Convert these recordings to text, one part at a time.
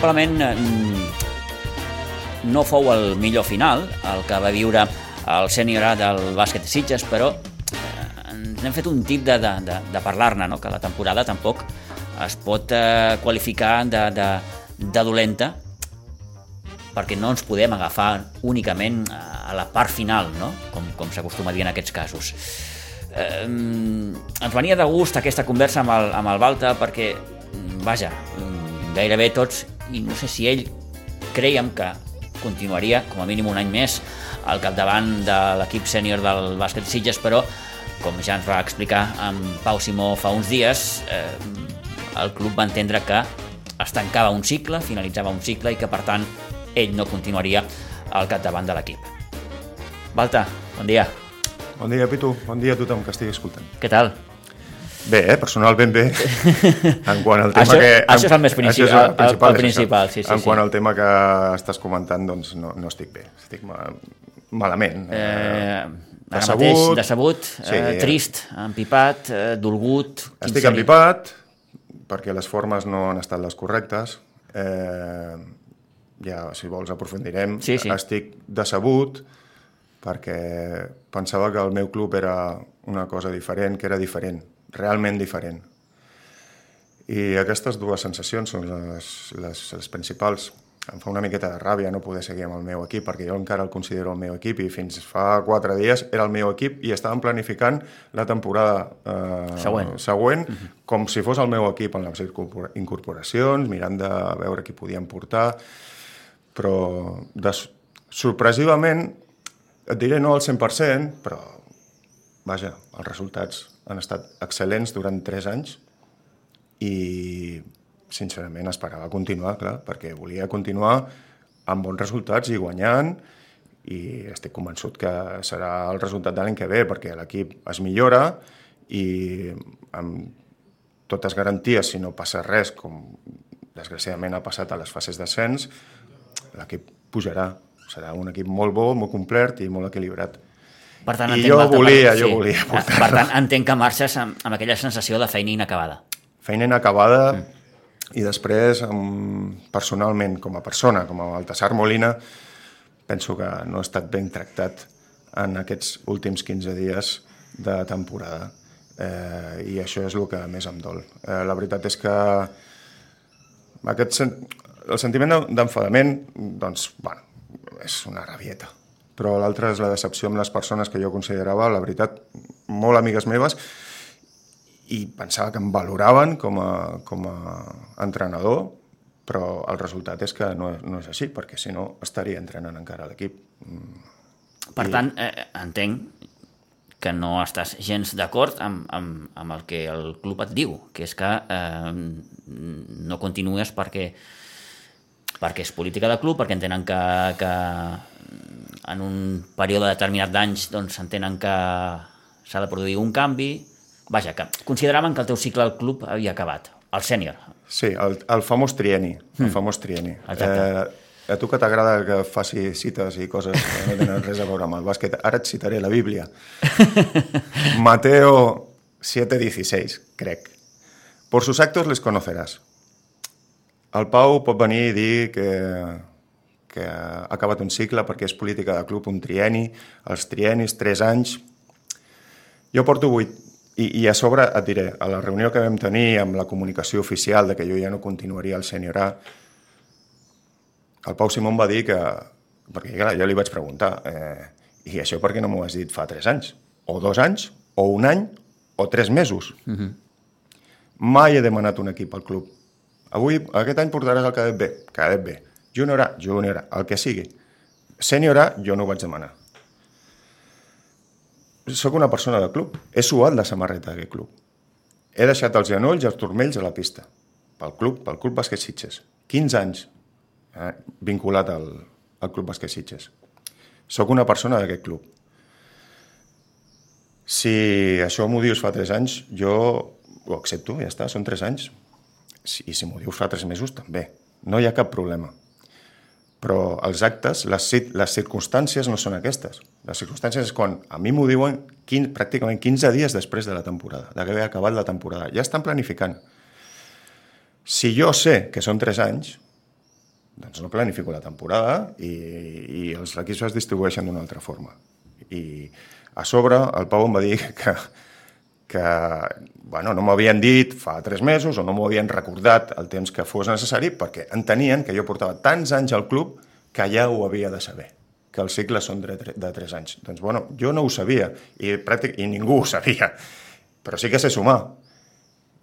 Probablement mm, no fou el millor final, el que va viure el sènior A del bàsquet de Sitges, però eh, ens hem fet un tip de, de, de, de parlar-ne, no? que la temporada tampoc es pot eh, qualificar de, de, de dolenta perquè no ens podem agafar únicament a la part final, no? com, com s'acostuma a dir en aquests casos. Eh, ens venia de gust aquesta conversa amb el, amb el Balta perquè, vaja, gairebé tots, i no sé si ell creiem que continuaria com a mínim un any més al capdavant de l'equip sènior del bàsquet Sitges, però com ja ens va explicar en Pau Simó fa uns dies, eh, el club va entendre que es tancava un cicle, finalitzava un cicle i que per tant ell no continuaria al capdavant de l'equip. Balta, bon dia. Bon dia, Pitu. Bon dia a tothom que estigui escoltant. Què tal? Bé, eh? personal ben bé. En quant al tema Això- que... això és el més princi- això és el- el- el això. principal, sí, sí, En quant sí. al tema que estàs comentant, doncs no, no estic bé. Estic ma malament. Eh, ara decebut. mateix decebut, Sí, eh, eh. trist, empipat, eh, dolgut... Estic seria? empipat perquè les formes no han estat les correctes. Eh, ja, si vols, aprofundirem. Sí, sí. Estic decebut perquè pensava que el meu club era una cosa diferent, que era diferent, realment diferent. I aquestes dues sensacions són les, les, les principals. Em fa una miqueta de ràbia no poder seguir amb el meu equip, perquè jo encara el considero el meu equip i fins fa quatre dies era el meu equip i estàvem planificant la temporada eh, Següent. següent com si fos el meu equip en les incorpora- incorporacions, mirant de veure qui podíem portar, però des, sorpresivament, et diré no al 100%, però vaja, els resultats han estat excel·lents durant 3 anys i sincerament esperava continuar, clar, perquè volia continuar amb bons resultats i guanyant i estic convençut que serà el resultat de l'any que ve perquè l'equip es millora i amb totes garanties, si no passa res, com desgraciadament ha passat a les fases d'ascens, l'equip pujarà. Serà un equip molt bo, molt complet i molt equilibrat. Per tant, I jo volia, part- jo volia portar-lo. Per tant, entenc que marxes amb, amb aquella sensació de feina inacabada. feina inacabada mm. i després personalment, com a persona, com a Baltasar Molina, penso que no he estat ben tractat en aquests últims 15 dies de temporada eh, i això és el que més em dol. Eh, la veritat és que aquest sen el sentiment de- d'enfadament, doncs, bueno, és una rabieta. Però l'altre és la decepció amb les persones que jo considerava, la veritat, molt amigues meves, i pensava que em valoraven com a, com a entrenador, però el resultat és que no, no és així, perquè si no estaria entrenant encara l'equip. Per tant, eh, entenc que no estàs gens d'acord amb, amb, amb el que el club et diu, que és que eh, no continues perquè perquè és política del club, perquè entenen que, que en un període determinat d'anys doncs, entenen que s'ha de produir un canvi. Vaja, que consideraven que el teu cicle al club havia acabat, el sènior. Sí, el, el famós trieni, el famós trieni. Exacte. Eh, a tu que t'agrada que faci cites i coses que no tenen res a veure amb el bàsquet, ara et citaré la Bíblia. Mateo 7:16, crec. Por sus actos les conocerás. El Pau pot venir i dir que, que ha acabat un cicle perquè és política de club, un trieni, els trienis, tres anys. Jo porto vuit, i, i a sobre et diré, a la reunió que vam tenir amb la comunicació oficial de que jo ja no continuaria al Sènior A, el Pau Simón va dir que, perquè clar, jo li vaig preguntar, eh, i això per què no m'ho has dit fa tres anys? O dos anys? O un any? O tres mesos? Mm -hmm. Mai he demanat un equip al club. Avui, aquest any portaràs el cadet B, cadet B. Júnior A, júnior A, el que sigui. Sènior A, jo no ho vaig demanar. Soc una persona del club. He suat la samarreta d'aquest club. he deixat els genolls i els turmells a la pista, pel club, pel club bàsquet Sitges. 15 anys eh, vinculat al, al club bàsquet Sitges. Soc una persona d'aquest club. Si això m'ho dius fa 3 anys, jo ho accepto, ja està, són 3 anys. I si m'ho dius fa 3 mesos, també. No hi ha cap problema. Però els actes, les, les circumstàncies no són aquestes. Les circumstàncies és quan a mi m'ho diuen 15, pràcticament 15 dies després de la temporada, d'haver acabat la temporada. Ja estan planificant. Si jo sé que són 3 anys, doncs no planifico la temporada i, i els equips es distribueixen d'una altra forma. I a sobre el Pau em va dir que, que bueno, no m'havien dit fa tres mesos o no m'ho havien recordat el temps que fos necessari perquè entenien que jo portava tants anys al club que ja ho havia de saber que els cicles són de, de 3 anys. Doncs, bueno, jo no ho sabia i, pràctic, i ningú ho sabia, però sí que sé sumar.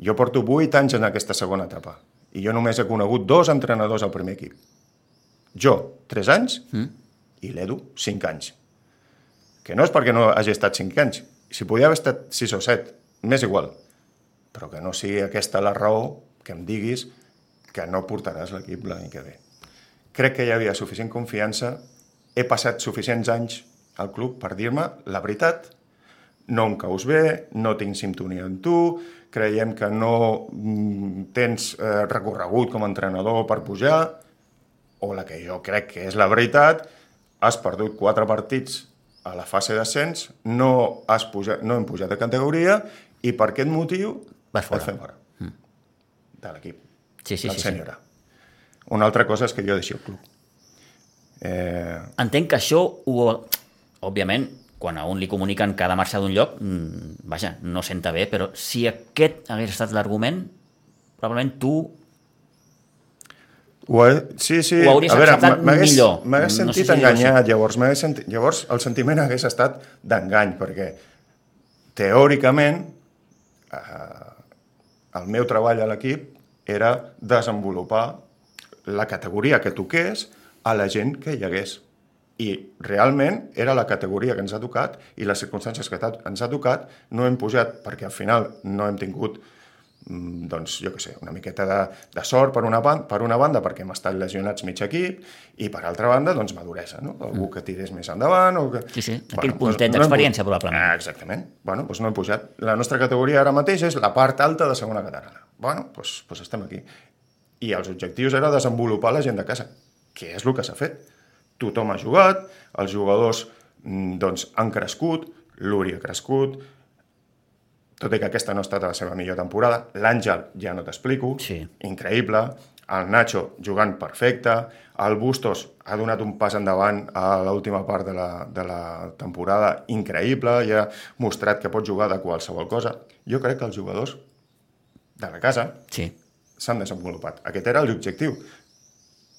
Jo porto 8 anys en aquesta segona etapa i jo només he conegut dos entrenadors al primer equip. Jo, 3 anys, mm. i l'Edu, 5 anys. Que no és perquè no hagi estat 5 anys, si podia haver estat 6 o 7, m'és igual. Però que no sigui aquesta la raó que em diguis que no portaràs l'equip l'any que ve. Crec que hi havia suficient confiança, he passat suficients anys al club per dir-me la veritat, no em caus bé, no tinc sintonia amb tu, creiem que no mm, tens eh, recorregut com a entrenador per pujar, o la que jo crec que és la veritat, has perdut quatre partits a la fase d'ascens, no, has pujat, no hem pujat de categoria i per aquest motiu Vas fora. et fem fora mm. de l'equip, sí, sí, del sí, sènior sí. Una altra cosa és que jo deixi el club. Eh... Entenc que això, ho, òbviament, quan a un li comuniquen que ha de marxar d'un lloc, mmm, vaja, no senta bé, però si aquest hagués estat l'argument, probablement tu ho he, sí, sí. Ho hauries a veure, millor. M'hagués sentit no sé si enganyat, llavors. Sentit, llavors el sentiment hagués estat d'engany, perquè teòricament eh, el meu treball a l'equip era desenvolupar la categoria que toqués a la gent que hi hagués. I realment era la categoria que ens ha tocat i les circumstàncies que ens ha tocat no hem pujat perquè al final no hem tingut doncs, jo què sé, una miqueta de, de sort per una, banda, per una banda perquè hem estat lesionats mig equip i per altra banda, doncs, maduresa, no? Algú que tirés més endavant o que... Sí, sí, aquell bueno, puntet doncs, d'experiència, no probablement. Ah, exactament. Bueno, doncs no hem pujat. La nostra categoria ara mateix és la part alta de segona catalana. Bueno, doncs, doncs estem aquí. I els objectius era desenvolupar la gent de casa, que és el que s'ha fet. Tothom ha jugat, els jugadors mm, doncs, han crescut, l'Uri ha crescut, tot i que aquesta no ha estat la seva millor temporada. L'Àngel, ja no t'explico, sí. increïble. El Nacho jugant perfecte. El Bustos ha donat un pas endavant a l'última part de la, de la temporada increïble i ha mostrat que pot jugar de qualsevol cosa. Jo crec que els jugadors de la casa sí. s'han desenvolupat. Aquest era l'objectiu.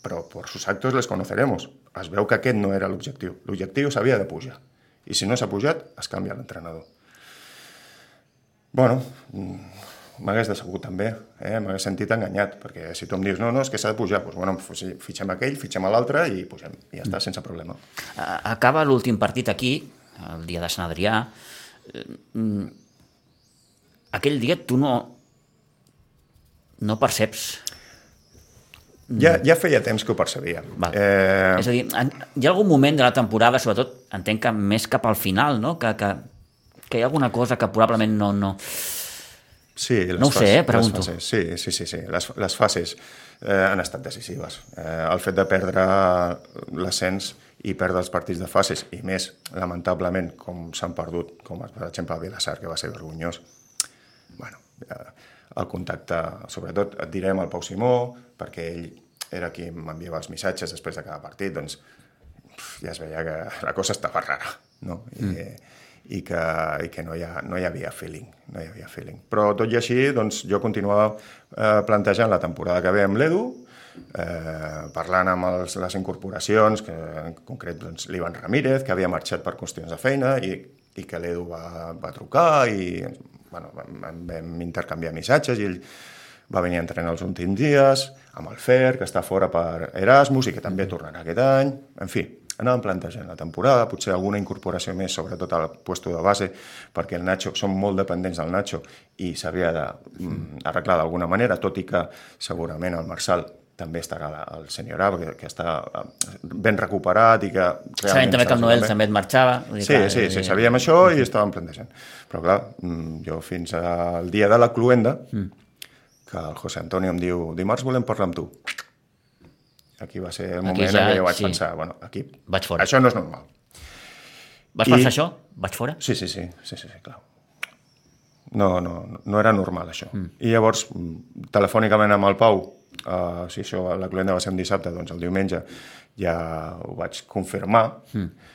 Però per sus actos les conoceremos. Es veu que aquest no era l'objectiu. L'objectiu s'havia de pujar. I si no s'ha pujat, es canvia l'entrenador. Bueno, m'hagués decebut també, eh? m'hagués sentit enganyat, perquè si tu em dius, no, no, és que s'ha de pujar, doncs, bueno, fitxem aquell, fitxem l'altre i pugem, i ja està, sense problema. Acaba l'últim partit aquí, el dia de Sant Adrià, mm, aquell dia tu no, no perceps ja, ja feia temps que ho percebia. Val. Eh... És a dir, hi ha algun moment de la temporada, sobretot, entenc que més cap al final, no? que, que que hi ha alguna cosa que probablement no... no... Sí, les no ho fases, sé, eh? pregunto. Les fases, sí, sí, sí, sí. Les, les fases eh, han estat decisives. Eh, el fet de perdre l'ascens i perdre els partits de fases, i més, lamentablement, com s'han perdut, com per exemple el Vilassar, que va ser vergonyós, bueno, eh, el contacte, sobretot et direm al Pau Simó, perquè ell era qui m'enviava els missatges després de cada partit, doncs ja es veia que la cosa estava rara, no? I, mm i que, i que no, hi ha, no hi havia feeling. No hi havia feeling. Però tot i així, doncs, jo continuava eh, plantejant la temporada que ve amb l'Edu, eh, parlant amb els, les incorporacions, que en concret doncs, l'Ivan Ramírez, que havia marxat per qüestions de feina, i, i que l'Edu va, va trucar i bueno, vam, vam intercanviar missatges i ell va venir a entrenar els últims dies, amb el Fer, que està fora per Erasmus i que també tornarà aquest any. En fi, anàvem plantejant la temporada, potser alguna incorporació més, sobretot al puesto de base, perquè el Nacho, som molt dependents del Nacho i s'havia d'arreglar d'alguna manera, tot i que segurament el Marçal també estarà al sènior A, que, que està eh, ben recuperat i que... Sabem també que el Noel també et marxava. Vull dir, sí, clar, sí, sí, sabíem això i estàvem plantejant. Però clar, mm, jo fins al dia de la cluenda, mm. que el José Antonio em diu dimarts volem parlar amb tu. Aquí va ser el moment ja, en què jo vaig sí. pensar, bueno, aquí... Vaig fora. Això no és normal. Vas I... pensar això? Vaig fora? Sí, sí, sí, sí, sí, sí clar. No, no, no era normal, això. Mm. I llavors, mm, telefònicament amb el Pau, uh, si això, la cluenda va ser un dissabte, doncs el diumenge ja ho vaig confirmar, mm.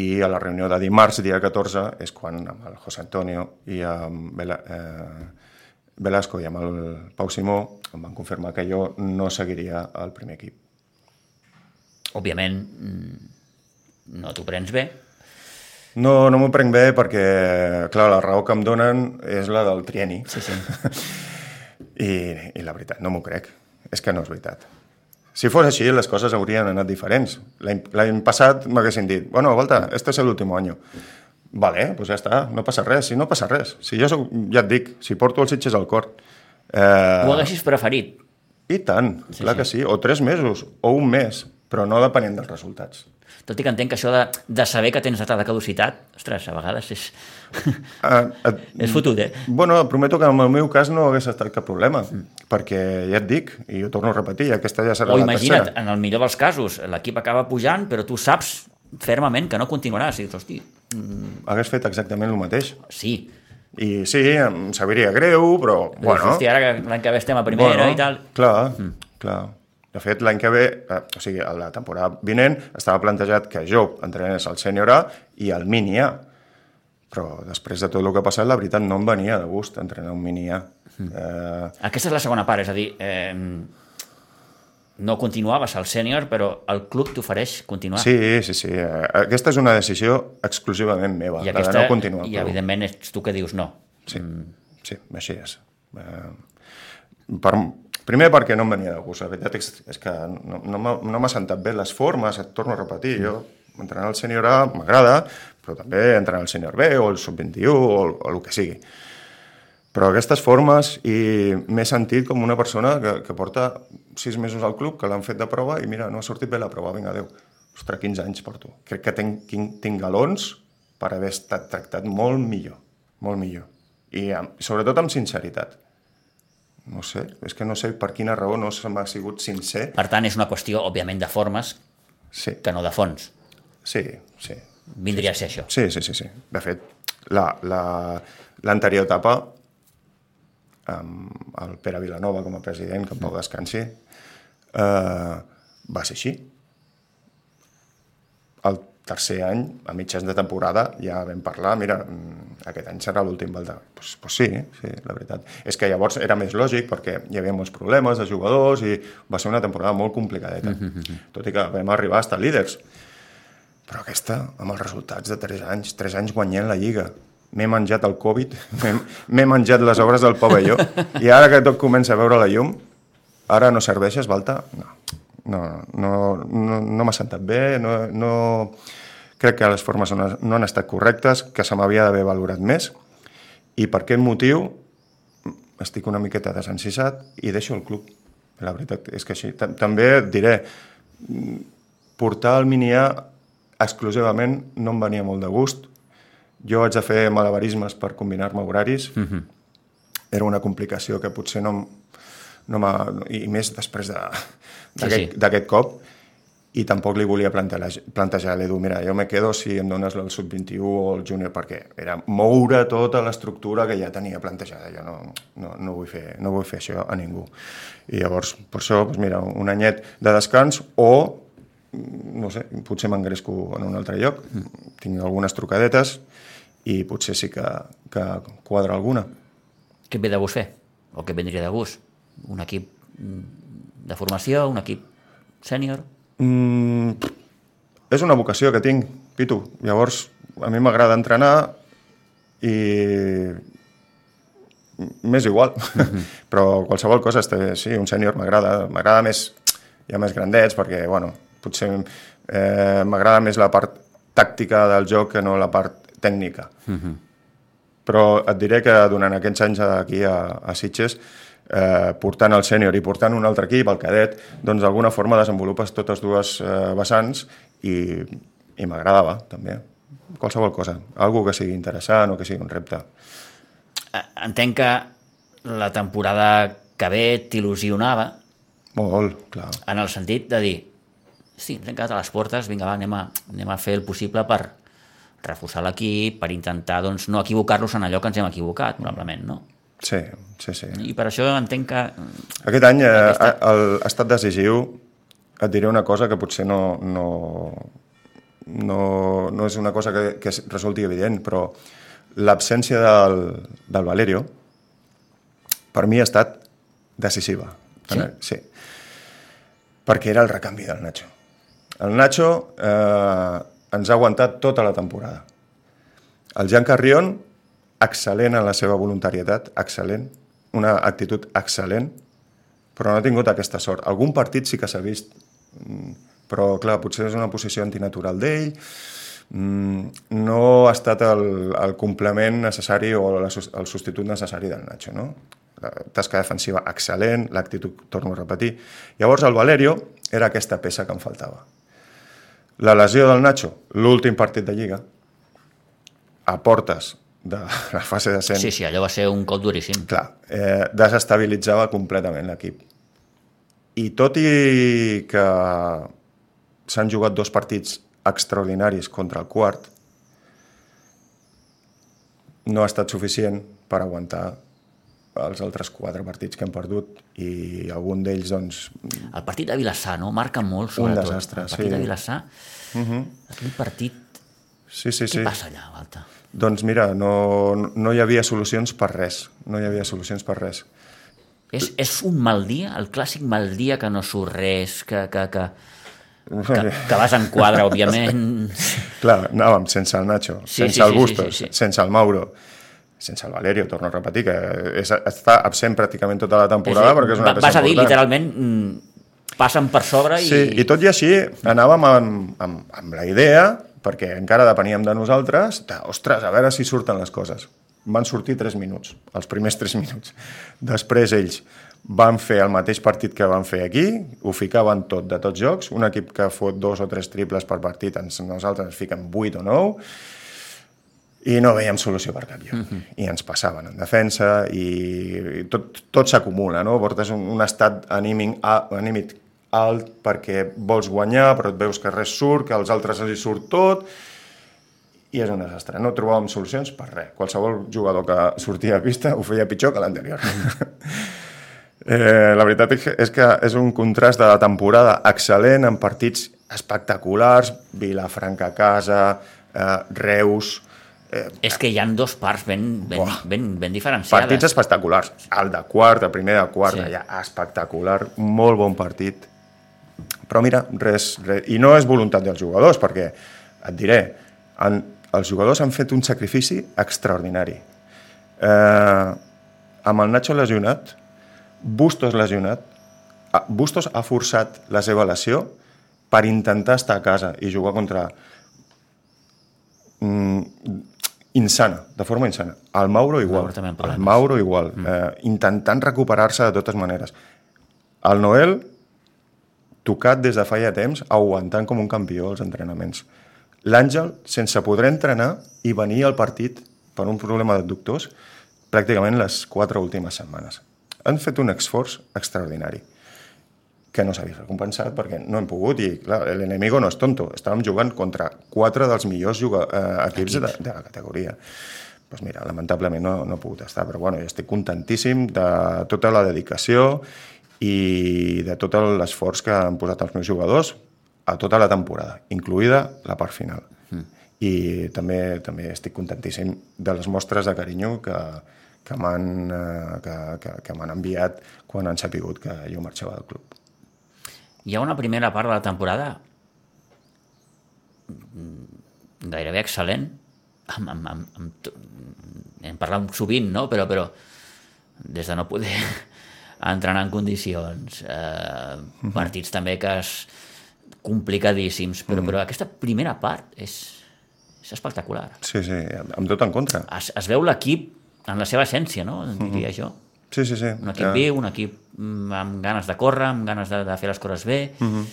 i a la reunió de dimarts, dia 14, és quan amb el José Antonio i amb Vela, eh, Velasco i amb el Pau Simó em van confirmar que jo no seguiria al primer equip. Òbviament, mm, no t'ho prens bé, no, no m'ho prenc bé perquè, clar, la raó que em donen és la del trieni. Sí, sí. I, I la veritat, no m'ho crec. És que no és veritat. Si fos així, les coses haurien anat diferents. L'any passat m'haguessin dit, bueno, volta, este és l'últim any. Vale, pues ja està, no passa res. Si no passa res. Si jo soc, ja et dic, si porto els Sitges al cor... Eh... Ho haguessis preferit? I tant, sí, clar sí. que sí. O tres mesos, o un mes, però no depenent dels resultats tot i que entenc que això de, de saber que tens data de caducitat, ostres, a vegades és... Uh, uh, és fotut, eh? Bueno, prometo que en el meu cas no hagués estat cap problema, mm. perquè ja et dic, i ho torno a repetir, aquesta ja serà o la imagina't, tercera. en el millor dels casos, l'equip acaba pujant, però tu saps fermament que no continuarà. Si dius, hosti... Mm... Hagués fet exactament el mateix. Sí, i sí, em sabria greu, però, bueno... Hosti, ara que l'any que ve estem a primera bueno, i tal... Clar, mm. clar. De fet, l'any que ve, eh, o sigui, a la temporada vinent, estava plantejat que jo entrenés al sènior A i al mini A. Però després de tot el que ha passat, la veritat, no em venia de gust entrenar un mini A. Mm. Eh... Aquesta és la segona part, és a dir, eh, no continuaves al sènior, però el club t'ofereix continuar. Sí, sí, sí. Aquesta és una decisió exclusivament meva, I aquesta, de no continuar. I, evidentment, ets tu que dius no. Sí, mm. sí així és. Eh, per, Primer perquè no em venia de gust, la veritat és, és que no, no m'ha no sentat bé les formes, et torno a repetir, jo entrenar al sènior A m'agrada, però també entrenar al sènior B o el sub-21 o, o el que sigui. Però aquestes formes i m'he sentit com una persona que, que porta sis mesos al club, que l'han fet de prova i mira, no ha sortit bé la prova, vinga, adeu. Ostres, 15 anys porto. Crec que tinc, tinc, galons per haver estat tractat molt millor, molt millor. I sobretot amb sinceritat no sé, és que no sé per quina raó no se m'ha sigut sincer. Per tant, és una qüestió, òbviament, de formes sí. que no de fons. Sí, sí. Vindria a ser això. Sí, sí, sí. sí. De fet, l'anterior la, la, etapa, amb el Pere Vilanova com a president, que en pau descansi, eh, va ser així. Tercer any, a mitjans de temporada, ja vam parlar, mira, mm, aquest any serà l'últim Valdà. Doncs pues, pues sí, sí, la veritat. És que llavors era més lògic perquè hi havia molts problemes de jugadors i va ser una temporada molt complicadeta, mm -hmm. tot i que vam arribar a estar líders. Però aquesta, amb els resultats de 3 anys, 3 anys guanyant la Lliga, m'he menjat el Covid, m'he menjat les obres del pavelló, i ara que tot comença a veure la llum, ara no serveixes, Balta? No, no, no, no, no m'ha sentat bé, no, no, crec que les formes no, no han estat correctes, que se m'havia d'haver valorat més, i per aquest motiu estic una miqueta desencisat i deixo el club. La veritat és que així. També et diré, portar el minià exclusivament no em venia molt de gust. Jo haig de fer malabarismes per combinar-me horaris. Mm -hmm. Era una complicació que potser no, no. I més després d'aquest de, sí, sí. cop i tampoc li volia plantejar, plantejar a l'Edu, mira, jo me quedo si em dones el sub-21 o el júnior, perquè era moure tota l'estructura que ja tenia plantejada. Jo no, no, no, vull fer, no vull fer això a ningú. I llavors, per això, doncs mira, un anyet de descans o, no sé, potser m'engresco en un altre lloc, tinc algunes trucadetes i potser sí que, que quadra alguna. Què et ve de gust fer? O què et vendria de gust? Un equip de formació, un equip sènior? Mm, és una vocació que tinc, Pitu. Llavors, a mi m'agrada entrenar i m'és igual. Mm -hmm. Però qualsevol cosa, este, sí, un sènior m'agrada. M'agrada més, ja més grandets, perquè, bueno, Potser eh, m'agrada més la part tàctica del joc que no la part tècnica. Però et diré que durant aquests anys aquí a, a Sitges, eh, portant el sènior i portant un altre equip, el cadet, doncs d'alguna forma desenvolupes totes dues eh, vessants i, i m'agradava també. Qualsevol cosa, algo que sigui interessant o que sigui un repte. Eh, Entenc que la temporada que ve t'il·lusionava Molt, clar. en el sentit de dir sí, ens hem quedat a les portes, vinga, va, anem a, anem a fer el possible per reforçar l'equip, per intentar doncs, no equivocar-los en allò que ens hem equivocat, probablement, no? Sí, sí, sí. I per això entenc que... Aquest any eh, Aquesta- el, ha estat decisiu. Et diré una cosa que potser no, no, no, no és una cosa que, que resulti evident, però l'absència del, del Valerio per mi ha estat decisiva. Sí? sí. Perquè era el recanvi del Nacho. El Nacho eh, ens ha aguantat tota la temporada. El Jan Carrion, excel·lent en la seva voluntarietat, excel·lent, una actitud excel·lent, però no ha tingut aquesta sort. Algun partit sí que s'ha vist, mm, però clar, potser és una posició antinatural d'ell, mm, no ha estat el, el complement necessari o el substitut necessari del Nacho, no? La tasca defensiva excel·lent, l'actitud, torno a repetir. Llavors el Valerio era aquesta peça que em faltava. La lesió del Nacho, l'últim partit de Lliga, a portes de la fase de Sí, sí, allò va ser un cop duríssim. clar, eh, desestabilitzava completament l'equip. I tot i que s'han jugat dos partits extraordinaris contra el quart, no ha estat suficient per aguantar els altres quatre partits que hem perdut i algun d'ells, doncs, El partit de Vilassar, no? Marca molt, Un sobretot. desastre, el partit sí. de Vilassar, aquell partit... sí, sí, Què sí. passa allà, Balta? Doncs mira, no, no hi havia solucions per res. No hi havia solucions per res. És, és un mal dia, el clàssic mal dia que no surt res, que, que, que, que, que vas en quadre, òbviament. Clar, anàvem sense el Nacho, Sí, sense sí, el sí, Bustos, sí, sí, sí. sense el Mauro, sense el Valerio, torno a repetir, que és, està absent pràcticament tota la temporada perquè és una va- peça Vas a dir, important. literalment, mm, passen per sobre i... Sí, i tot i així anàvem amb, amb, amb la idea, perquè encara depeníem de nosaltres, de, ostres, a veure si surten les coses. Van sortir 3 minuts, els primers 3 minuts. Després ells van fer el mateix partit que van fer aquí, ho ficaven tot de tots jocs, un equip que fot dos o tres triples per partit, ens, nosaltres ens fiquem 8 o 9, i no veiem solució per cap lloc. I ens passaven en defensa i, i tot, tot s'acumula, no? Portes un, un estat anímic, a, anímic alt perquè vols guanyar, però et veus que res surt, que als altres els hi surt tot, i és un desastre. No trobàvem solucions per res. Qualsevol jugador que sortia a pista ho feia pitjor que l'anterior. eh, la veritat és que, és que és un contrast de la temporada excel·lent en partits espectaculars, Vilafranca a casa, eh, Reus, eh, És que hi han dos parts ben, ben, Buah. ben, ben diferenciades. partits espectaculars. El de quart, el primer de quart, Sí. sí. allà, espectacular, molt bon partit. Però mira, res, res. I no és voluntat dels jugadors, perquè et diré, han, els jugadors han fet un sacrifici extraordinari. Eh, amb el Nacho lesionat, Bustos lesionat, Bustos ha forçat la seva lesió per intentar estar a casa i jugar contra mm, insana, de forma insana. El Mauro igual. El. Mauro igual, mm. eh, intentant recuperar-se de totes maneres. El Noel, tocat des de fa ja temps, aguantant com un campió els entrenaments. L'Àngel, sense poder entrenar i venir al partit per un problema d'adductors, pràcticament les quatre últimes setmanes. Han fet un esforç extraordinari que no s'ha vist recompensat perquè no hem pogut i clar, l'enemigo no és tonto estàvem jugant contra quatre dels millors juga, eh, equips, de, de la categoria pues mira, lamentablement no, no he pogut estar però bueno, jo estic contentíssim de tota la dedicació i de tot l'esforç que han posat els meus jugadors a tota la temporada, incluïda la part final mm. i també també estic contentíssim de les mostres de carinyo que, que m'han eh, que, que, que m'han enviat quan han sapigut que jo marxava del club Hi ha una primera part de la temporada mm, gairebé excel·lent, amb, amb, amb, amb, hem parlat sovint, no? però, però des de no poder entrenar en condicions, eh, partits també que es, complicadíssims, però, mm. però aquesta primera part és, és espectacular. Sí, sí, amb tot en contra. Es, es veu l'equip en la seva essència, no? Diria mm -hmm. jo. Sí, sí, sí. Un equip ja. viu, un equip mm, amb ganes de córrer, amb ganes de, de fer les coses bé. Mm -hmm.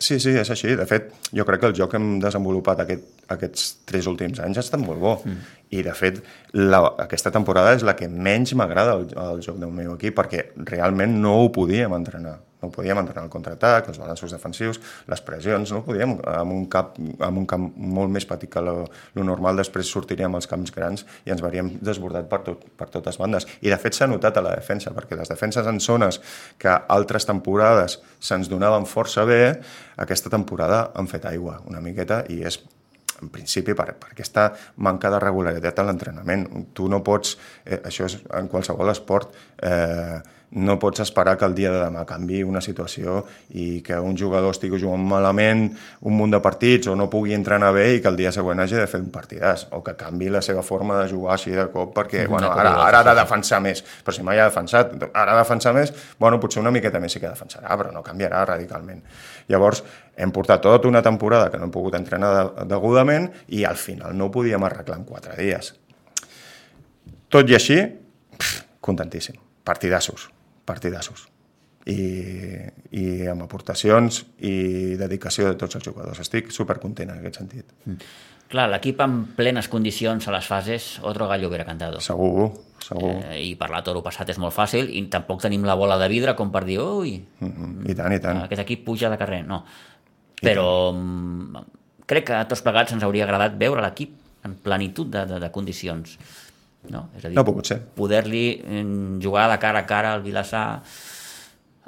Sí, sí, és així. De fet, jo crec que el joc que hem desenvolupat aquest, aquests tres últims anys ha estat molt bo. Mm. I, de fet, la, aquesta temporada és la que menys m'agrada el, el joc del meu equip perquè realment no ho podíem entrenar no podíem entrenar el contraatac, els balanços defensius, les pressions, no podíem, amb un, cap, amb un camp molt més petit que lo, normal, després sortiríem als camps grans i ens veuríem desbordat per, tot, per totes bandes. I de fet s'ha notat a la defensa, perquè les defenses en zones que altres temporades se'ns donaven força bé, aquesta temporada han fet aigua una miqueta i és en principi per, per aquesta manca de regularitat a l'entrenament. Tu no pots, eh, això és en qualsevol esport, eh, no pots esperar que el dia de demà canvi una situació i que un jugador estigui jugant malament un munt de partits o no pugui entrenar bé i que el dia següent hagi de fer un partidàs o que canvi la seva forma de jugar així de cop perquè bueno, ara, ara ha de defensar més. Però si mai ha defensat, ara ha de defensar més bueno, potser una miqueta més sí que defensarà però no canviarà radicalment. Llavors hem portat tota una temporada que no hem pogut entrenar degudament i al final no ho podíem arreglar en quatre dies. Tot i així pff, contentíssim, partidassos partidassos. I, i amb aportacions i dedicació de tots els jugadors. Estic supercontent en aquest sentit. Mm. Clar, l'equip en plenes condicions a les fases, otro gallo hubiera cantado. Segur, segur. Eh, I parlar toro passat és molt fàcil i tampoc tenim la bola de vidre com per dir, ui, mm -hmm. I tant, i tant. aquest equip puja de carrer. No. Però mm, crec que a tots plegats ens hauria agradat veure l'equip en plenitud de, de, de condicions. No? És a dir, no pogut ser. Poder-li jugar de cara a cara al Vilassar,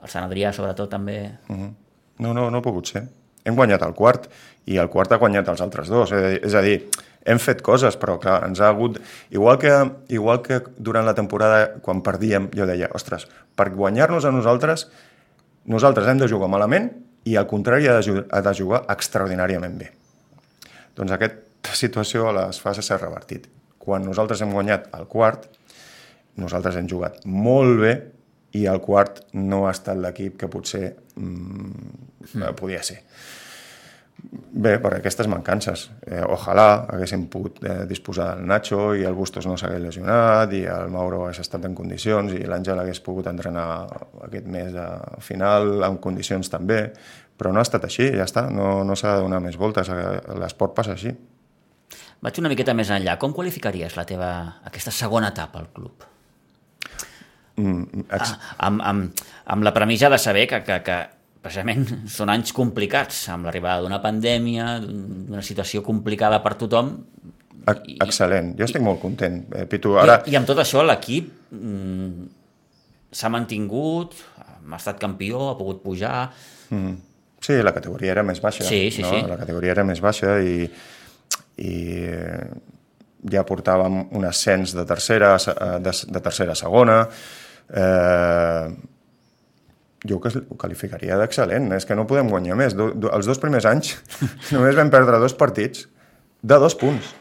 al Sant Adrià sobretot també... Uh -huh. No, no, no ha pogut ser. Hem guanyat el quart i el quart ha guanyat els altres dos. És a dir, hem fet coses, però clar, ens ha hagut... Igual que, igual que durant la temporada, quan perdíem, jo deia, ostres, per guanyar-nos a nosaltres, nosaltres hem de jugar malament i al contrari ha de, ha de jugar extraordinàriament bé. Doncs aquesta situació a les fases s'ha revertit quan nosaltres hem guanyat el quart, nosaltres hem jugat molt bé i el quart no ha estat l'equip que potser mm, mm. podia ser. Bé, per aquestes mancances. Eh, ojalà haguéssim pogut eh, disposar del Nacho i el Bustos no s'hagués lesionat i el Mauro hagués estat en condicions i l'Àngel hagués pogut entrenar aquest mes de final en condicions també, però no ha estat així, ja està, no, no s'ha de donar més voltes, l'esport passa així. Vaig una miqueta més enllà. Com qualificaries la teva, aquesta segona etapa al club? Mm, ex... ah, amb, amb, amb la premissa de saber que, que, que precisament són anys complicats, amb l'arribada d'una pandèmia, d'una situació complicada per tothom. I, Excel·lent, jo estic i, molt content. Eh, Pitu, ara... I, I amb tot això l'equip mm, s'ha mantingut, ha estat campió, ha pogut pujar... Mm. Sí, la categoria era més baixa. Sí, sí, no? sí. La categoria era més baixa i i ja portàvem un ascens de tercera, de, de tercera a segona. Eh, jo que ho qualificaria d'excel·lent, és que no podem guanyar més. Do, do, els dos primers anys només vam perdre dos partits de dos punts.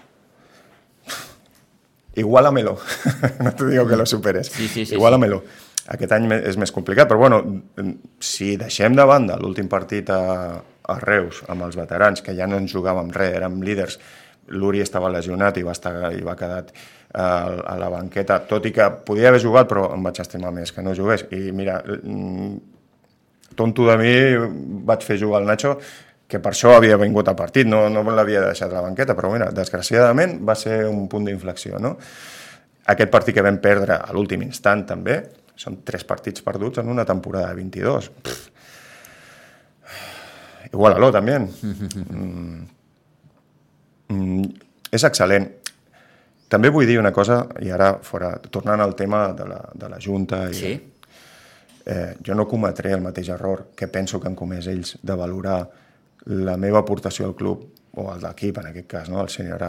Igualamelo. no t'ho digo que lo superes. Sí, sí, sí, Igualamelo. Sí. Aquest any és més complicat, però bueno, si deixem de banda l'últim partit a, a Reus amb els veterans, que ja no ens jugàvem res, érem líders, l'Uri estava lesionat i va, estar, i va quedar eh, a la banqueta, tot i que podia haver jugat, però em vaig estimar més que no jugués. I mira, mm, tonto de mi, vaig fer jugar el Nacho, que per això havia vingut al partit, no, no l'havia deixat a la banqueta, però mira, desgraciadament va ser un punt d'inflexió, no? Aquest partit que vam perdre a l'últim instant també, són tres partits perduts en una temporada de 22. Pff. Igual-a-lo, també. Mm. Mm, és excel·lent. També vull dir una cosa, i ara fora, tornant al tema de la, de la Junta... I, sí. Eh, jo no cometré el mateix error que penso que han comès ells de valorar la meva aportació al club, o al l'equip en aquest cas, no? el sènior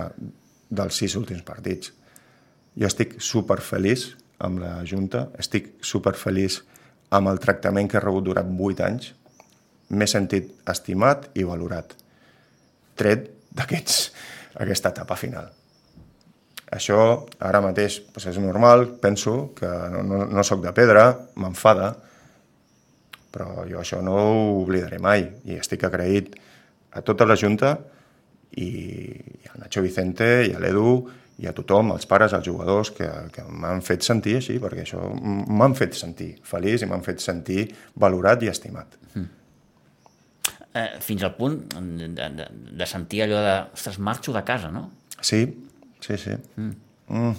dels sis últims partits. Jo estic super feliç amb la Junta, estic super feliç amb el tractament que he rebut durant vuit anys, m'he sentit estimat i valorat. Tret d'aquests aquesta etapa final. Això ara mateix doncs és normal, penso que no, no, no sóc de pedra, m'enfada, Però jo això no ho oblidaré mai i estic agraït a tota la Junta i, i al Nacho Vicente i a l'Edu i a tothom, als pares, als jugadors, que, que m'han fet sentir així, perquè això m'han fet sentir feliç i m'han fet sentir valorat i estimat. Mm. Eh, fins al punt de, de, de sentir allò de, ostres, marxo de casa, no? Sí, sí, sí. Mm. Mm,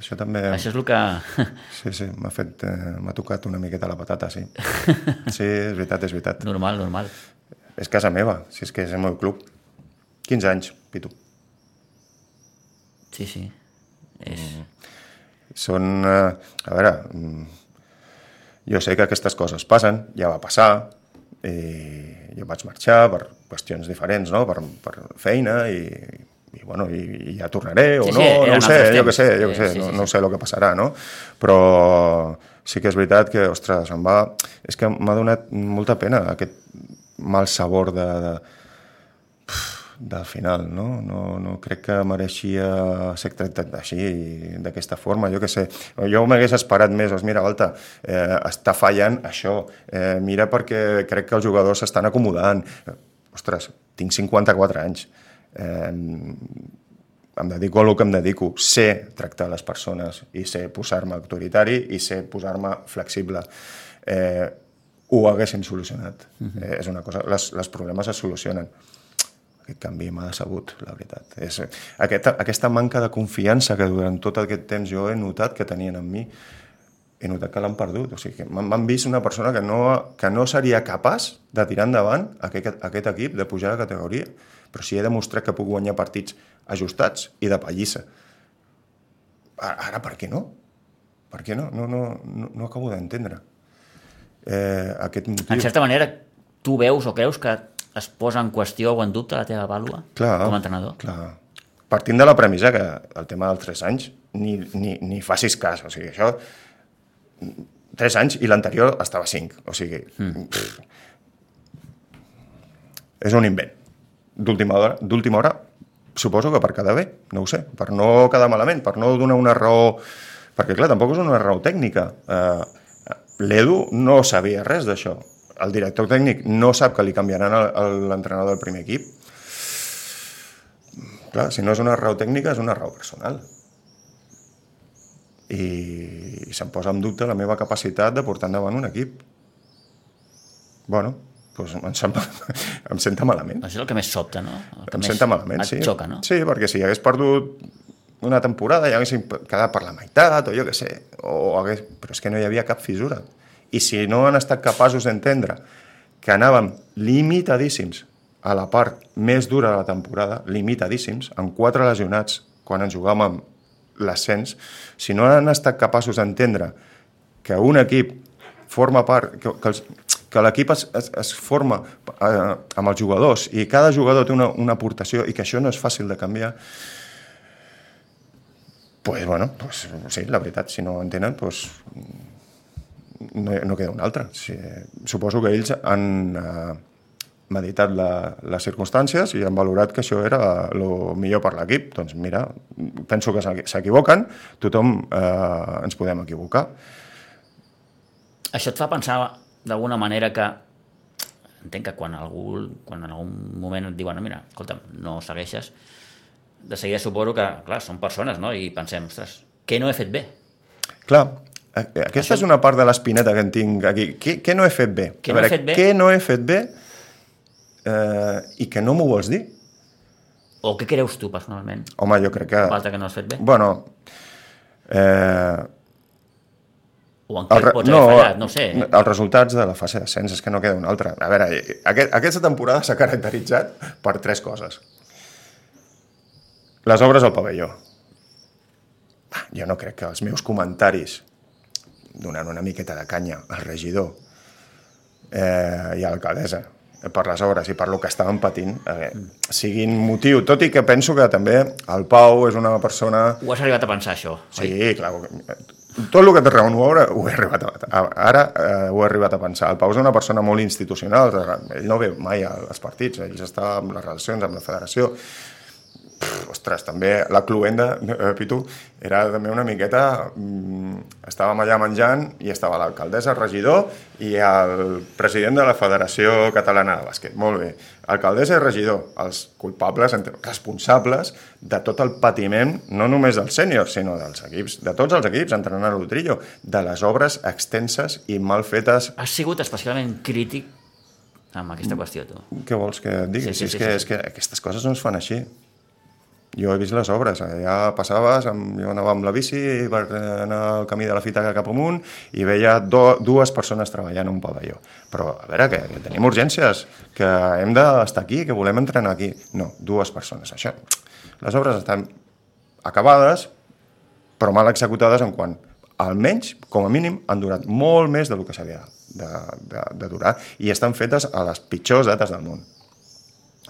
això també... Això és el que... Sí, sí, m'ha fet... Eh, m'ha tocat una miqueta la patata, sí. Sí, és veritat, és veritat. Normal, normal. És casa meva, si és que és el meu club. 15 anys, Pitu. Sí, sí. És... Mm. Són... Eh, a veure, mm, jo sé que aquestes coses passen, ja va passar, i jo vaig marxar per qüestions diferents, no? per, per feina i, i, bueno, i, i ja tornaré o Sí, no, sí, no ho sé, jo què sé, jo què sé, Sí, sí, no, no sé el que passarà, no? Però sí que és veritat que, ostres, em va... És que m'ha donat molta pena aquest mal sabor de, de, del final, no? No, no crec que mereixia ser tractat així, d'aquesta forma, jo què sé. Jo m'hagués esperat més, doncs mira, Balta, eh, està fallant això, eh, mira perquè crec que els jugadors s'estan acomodant. Ostres, tinc 54 anys, eh, em dedico a el que em dedico, sé tractar les persones i sé posar-me autoritari i sé posar-me flexible. Eh, ho haguéssim solucionat. Uh -huh. eh, és una cosa, les, les problemes es solucionen aquest canvi m'ha decebut, la veritat. És, aquesta, aquesta manca de confiança que durant tot aquest temps jo he notat que tenien en mi, he notat que l'han perdut. O sigui, m'han vist una persona que no, que no seria capaç de tirar endavant aquest, aquest equip, de pujar de categoria. Però si he demostrat que puc guanyar partits ajustats i de pallissa. Ara per què no? Per què no? No, no, no, no acabo d'entendre. Eh, aquest motiu... En certa manera, tu veus o creus que es posa en qüestió o en dubte la teva vàlua Clar, com a entrenador? Clar. Partint de la premissa que el tema dels 3 anys ni, ni, ni facis cas, o sigui, això 3 anys i l'anterior estava 5, o sigui mm. pff, és un invent d'última hora, d'última hora suposo que per quedar bé, no ho sé per no quedar malament, per no donar una raó perquè clar, tampoc és una raó tècnica eh, l'Edu no sabia res d'això el director tècnic no sap que li canviaran l'entrenador del primer equip clar, si no és una raó tècnica és una raó personal i, i se'm posa en dubte la meva capacitat de portar endavant un equip bueno doncs em, sem em senta malament Això és el que més sobta, no? El que em més senta malament, sí. xoca, no? Sí, perquè si hagués perdut una temporada ja haguéssim quedat per la meitat o jo què sé, o hagués... però és que no hi havia cap fissura. I si no han estat capaços d'entendre que anàvem limitadíssims a la part més dura de la temporada, limitadíssims, amb quatre lesionats quan ens jugàvem l'ascens, si no han estat capaços d'entendre que un equip forma part, que, que, els, que l'equip es, es, es forma eh, amb els jugadors i cada jugador té una, una aportació i que això no és fàcil de canviar, pues, bueno, pues, sí, la veritat, si no ho entenen, pues, no, no queda una altra. Sí, suposo que ells han eh, meditat la, les circumstàncies i han valorat que això era el millor per l'equip. Doncs mira, penso que s'equi- s'equivoquen, tothom eh, ens podem equivocar. Això et fa pensar d'alguna manera que entenc que quan, algú, quan en algun moment et diuen no, mira, escolta'm, no segueixes de seguida suposo que, clar, són persones, no? I pensem, ostres, què no he fet bé? Clar, a- aquesta és una part de l'espineta que en tinc aquí. Què, què no he fet bé? Què A no he veure, fet bé? Què no he fet bé eh, i que no m'ho vols dir? O què creus tu, personalment? Home, jo crec que... Falta que no has fet bé? Bueno, eh, O en què el, pots haver fallat? No sé. eh? els resultats de la fase d'ascens és que no queda una altra. A veure, aquest, aquesta temporada s'ha caracteritzat per tres coses. Les obres al pavelló. Ah, Jo no crec que els meus comentaris donant una miqueta de canya al regidor eh, i a l'alcaldessa per les obres i per lo que estaven patint eh, siguin motiu, tot i que penso que també el Pau és una persona Ho has arribat a pensar, això? oi? Sí, clar. Tot el que té raó veure ho he arribat a, ara eh, ho he arribat a pensar. El Pau és una persona molt institucional, ell no ve mai als partits, ell està amb les relacions amb la federació. Pff, ostres, també la cluenda, eh, Pitu, era també una miqueta... Mm, estàvem allà menjant i estava l'alcaldessa, el regidor i el president de la Federació Catalana de Bàsquet. Molt bé. Alcaldessa i regidor, els culpables, entre- responsables de tot el patiment, no només dels sèniors, sinó dels equips, de tots els equips, entrenant a l'Utrillo, de les obres extenses i mal fetes Has sigut especialment crític amb aquesta qüestió, tu. què vols que et digui? Sí, sí, si és, sí, que, sí, és que aquestes coses no es fan així. Jo he vist les obres, allà passaves, amb, jo anava amb la bici per anar al camí de la fita cap amunt i veia do, dues persones treballant en un pavelló. Però, a veure, que, que tenim urgències, que hem d'estar aquí, que volem entrenar aquí. No, dues persones. Això, les obres estan acabades, però mal executades en quant, almenys, com a mínim, han durat molt més del que s'havia de, de, de durar i estan fetes a les pitjors dates del món.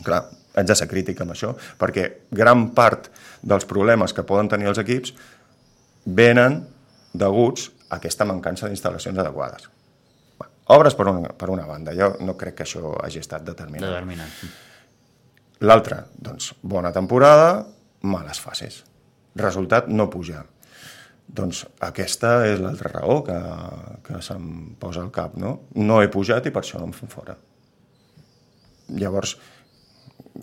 Clar, haig de ser crític amb això, perquè gran part dels problemes que poden tenir els equips venen deguts a aquesta mancança d'instal·lacions adequades. Bé, obres per una, per una banda, jo no crec que això hagi estat determinant. Determinant. L'altra, doncs, bona temporada, males fases. Resultat, no pujar. Doncs aquesta és l'altra raó que, que se'm posa al cap, no? No he pujat i per això em fan fora. Llavors,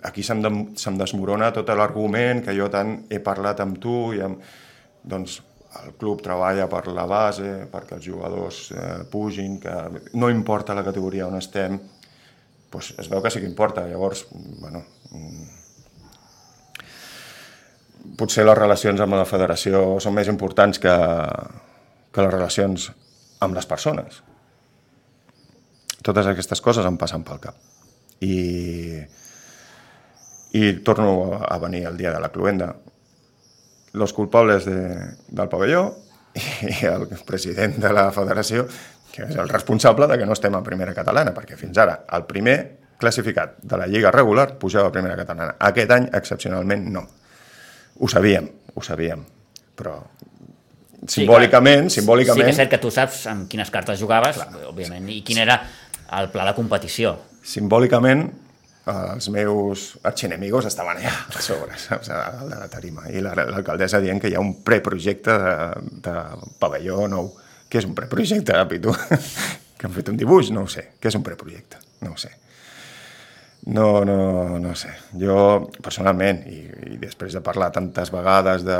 aquí se'm, de, se'm desmorona tot l'argument que jo tant he parlat amb tu i amb... Doncs el club treballa per la base, perquè els jugadors eh, pugin, que no importa la categoria on estem, doncs es veu que sí que importa. Llavors, bueno, mm, potser les relacions amb la federació són més importants que, que les relacions amb les persones. Totes aquestes coses em passen pel cap. I, i torno a venir el dia de la cluenda. Los culpables de, del pavelló i el president de la federació, que és el responsable de que no estem a primera catalana, perquè fins ara el primer classificat de la lliga regular pujava a primera catalana. Aquest any, excepcionalment, no. Ho sabíem, ho sabíem, però simbòlicament, Sí, simbòlicament... que és cert que tu saps amb quines cartes jugaves, òbviament, i quin era el pla de competició. simbòlicament els meus arxienemigos estaven allà a sobre, saps, a de la tarima. I la- l'alcaldessa dient que hi ha un preprojecte de, de pavelló nou. Què és un preprojecte, Pitu? que han fet un dibuix? No ho sé. Què és un preprojecte? No ho sé. No, no, no sé. Jo, personalment, i, i després de parlar tantes vegades de,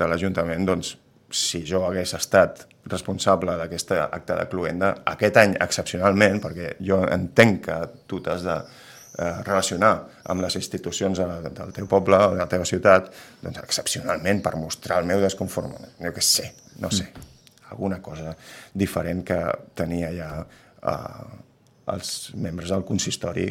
de l'Ajuntament, doncs, si jo hagués estat responsable d'aquest acte de cluenda, aquest any excepcionalment, perquè jo entenc que tu t'has de eh, relacionar amb les institucions de, del teu poble o de la teva ciutat, doncs excepcionalment per mostrar el meu desconformament. Jo què sé, no sé. Alguna cosa diferent que tenia ja eh, els membres del consistori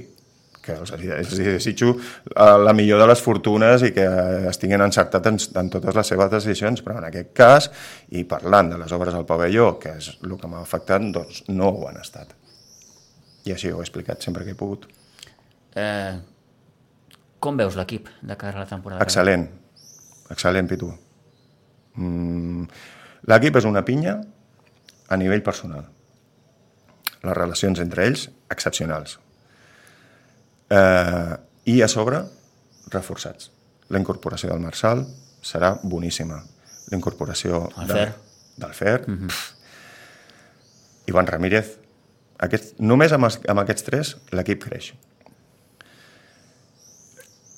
que els, els desitjo eh, la millor de les fortunes i que estiguin encertat en, en totes les seves decisions, però en aquest cas, i parlant de les obres al pavelló, que és el que m'ha afectat, doncs no ho han estat. I així ho he explicat sempre que he pogut. Eh, com veus l'equip de cara a la temporada? Excel·lent, excel·lent, Pitu. Mm, L'equip és una pinya a nivell personal. Les relacions entre ells, excepcionals. Eh, I a sobre, reforçats. La incorporació del Marçal serà boníssima. La incorporació El de, Fer. del Fer. Mm -hmm. Ivan Ramírez. Aquest, només amb, amb aquests tres l'equip creix.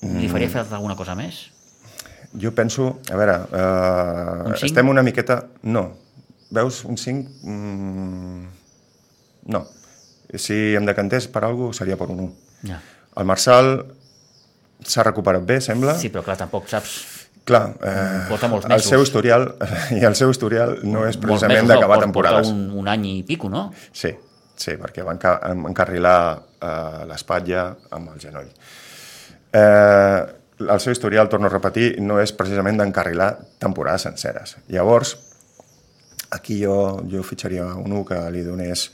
Li faria Mm. falta alguna cosa més? Jo penso, a veure, uh, Un estem una miqueta... No. Veus, un 5... Mm, no. Si em decantés per alguna cosa, seria per un 1. Ja. El Marçal s'ha recuperat bé, sembla. Sí, però clar, tampoc saps... Clar, eh, Porta molts el mesos. seu historial, i el seu historial no és precisament d'acabar no, temporades. Un, un any i pico, no? Sí, sí, perquè em- encarrilar eh, l'espatlla amb el genoll. Eh, el seu historial, torno a repetir, no és precisament d'encarrilar temporades senceres. Llavors, aquí jo, jo fitxaria un 1 que li donés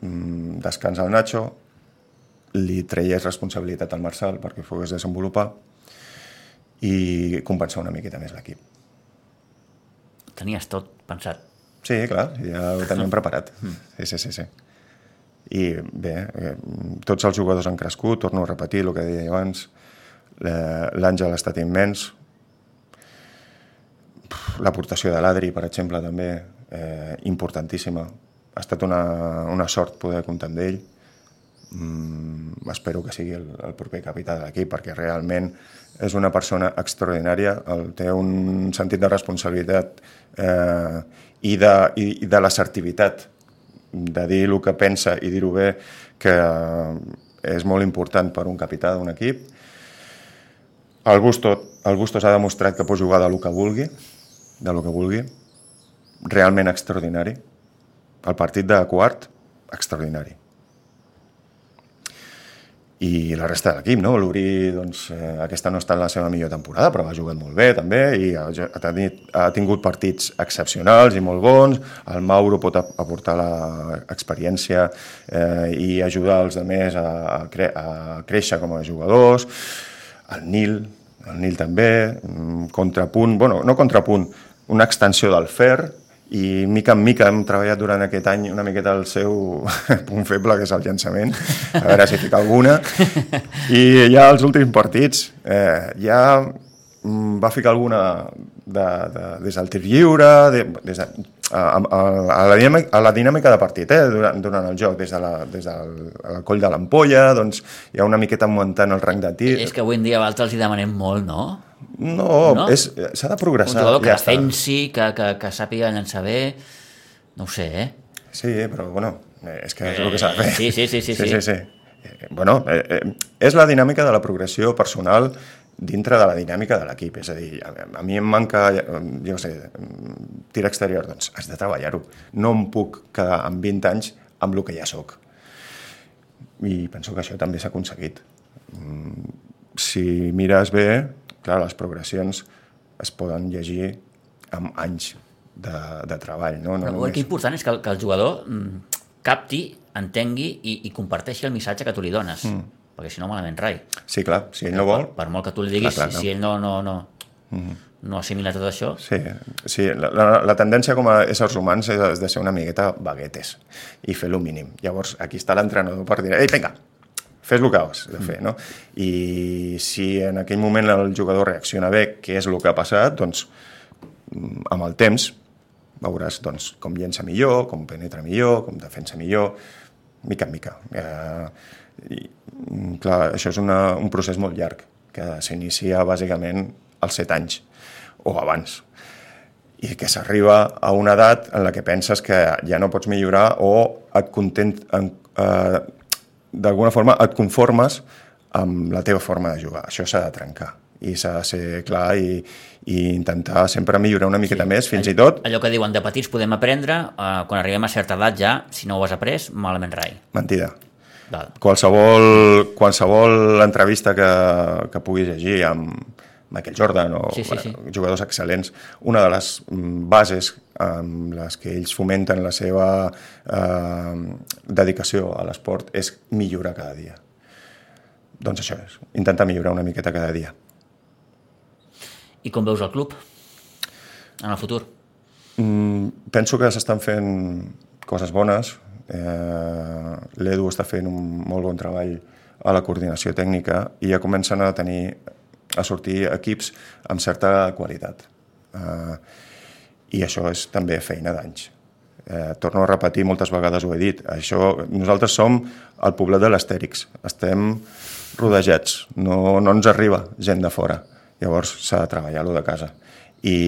mm, descans al Nacho, li traiés responsabilitat al Marçal perquè ho pogués desenvolupar i compensar una miqueta més l'equip. Tenies tot pensat. Sí, clar, ja ho teníem preparat. Sí, sí, sí, sí. I bé, eh, tots els jugadors han crescut, torno a repetir el que deia abans, L'Àngel ha estat immens. L'aportació de l'Adri, per exemple, també, eh, importantíssima. Ha estat una, una sort poder comptar amb ell. Mm, espero que sigui el, el proper capità de l'equip, perquè realment és una persona extraordinària, el, té un sentit de responsabilitat eh, i de, i, i de l'assertivitat de dir el que pensa i dir-ho bé, que és molt important per un capità d'un equip. El Bustos, el Bustos ha demostrat que pot jugar de lo que vulgui, de lo que vulgui, realment extraordinari. El partit de quart, extraordinari i la resta de l'equip, no? L'Uri, doncs, eh, aquesta no ha estat la seva millor temporada, però ha jugat molt bé, també, i ha, tenit, ha tingut partits excepcionals i molt bons. El Mauro pot aportar l'experiència eh, i ajudar els altres a, a, cre a créixer com a jugadors. El Nil, el Nil també, mm, contrapunt, bueno, no contrapunt, una extensió del Fer, i mica en mica hem treballat durant aquest any una miqueta el seu punt feble, que és el llançament, a veure si fica alguna. I ja els últims partits, eh, ja mm, va ficar alguna de, de, des del tir lliure, de, des de, a, a, a, la dinàmica, a la dinàmica de partit, eh, durant, durant el joc, des, de la, des del el coll de l'ampolla, doncs hi ha una miqueta augmentant el rang de tir. És que avui en dia a els hi demanem molt, no? No, no? s'ha de progressar. Un jugador que ja defensi, que, que, que sàpiga llançar bé... No ho sé, eh? Sí, però bueno, és que és el que s'ha de fer. Sí, sí, sí. sí, sí, sí. sí, sí. Bueno, eh, eh, és la dinàmica de la progressió personal dintre de la dinàmica de l'equip. És a dir, a, a mi em manca, jo sé, tir exterior, doncs has de treballar-ho. No em puc quedar amb 20 anys amb el que ja sóc. I penso que això també s'ha aconseguit. Mm, si mires bé, clar, les progressions es poden llegir amb anys de, de treball. No? No, el que important és que el, que el jugador mm, capti, entengui i, i comparteixi el missatge que tu li dones. Mm. Perquè si no, malament rai. Sí, clar, si ell no vol... Per, per molt que tu li diguis, clar, clar, no. si ell no, no, no, mm no assimila tot això... Sí, sí la, la, la tendència com a éssers humans és de ser una miqueta baguetes i fer lo mínim. Llavors, aquí està l'entrenador per dir, ei, vinga, fes el que has de fer, no? I si en aquell moment el jugador reacciona bé, què és el que ha passat, doncs amb el temps veuràs doncs, com llença millor, com penetra millor, com defensa millor, mica en mica. Eh, i, clar, això és una, un procés molt llarg, que s'inicia bàsicament als 7 anys o abans i que s'arriba a una edat en la que penses que ja no pots millorar o et content, en, eh, d'alguna forma et conformes amb la teva forma de jugar. Això s'ha de trencar i s'ha de ser clar i, i intentar sempre millorar una miqueta sí. més, fins allò, i tot... Allò que diuen, de petits podem aprendre, eh, quan arribem a certa edat ja, si no ho has après, malament rai. Mentida. Val. Qualsevol, qualsevol entrevista que, que puguis llegir amb Michael Jordan o sí, sí, sí. jugadors excel·lents, una de les mm, bases amb les que ells fomenten la seva eh, dedicació a l'esport és millorar cada dia. Doncs això és, intentar millorar una miqueta cada dia. I com veus el club en el futur? Mm, penso que s'estan fent coses bones. Eh, L'Edu està fent un molt bon treball a la coordinació tècnica i ja comencen a tenir a sortir equips amb certa qualitat. Eh, i això és també feina d'anys. Eh, torno a repetir, moltes vegades ho he dit, això, nosaltres som el poblet de l'Astèrix, estem rodejats, no, no ens arriba gent de fora, llavors s'ha de treballar-lo de casa. I,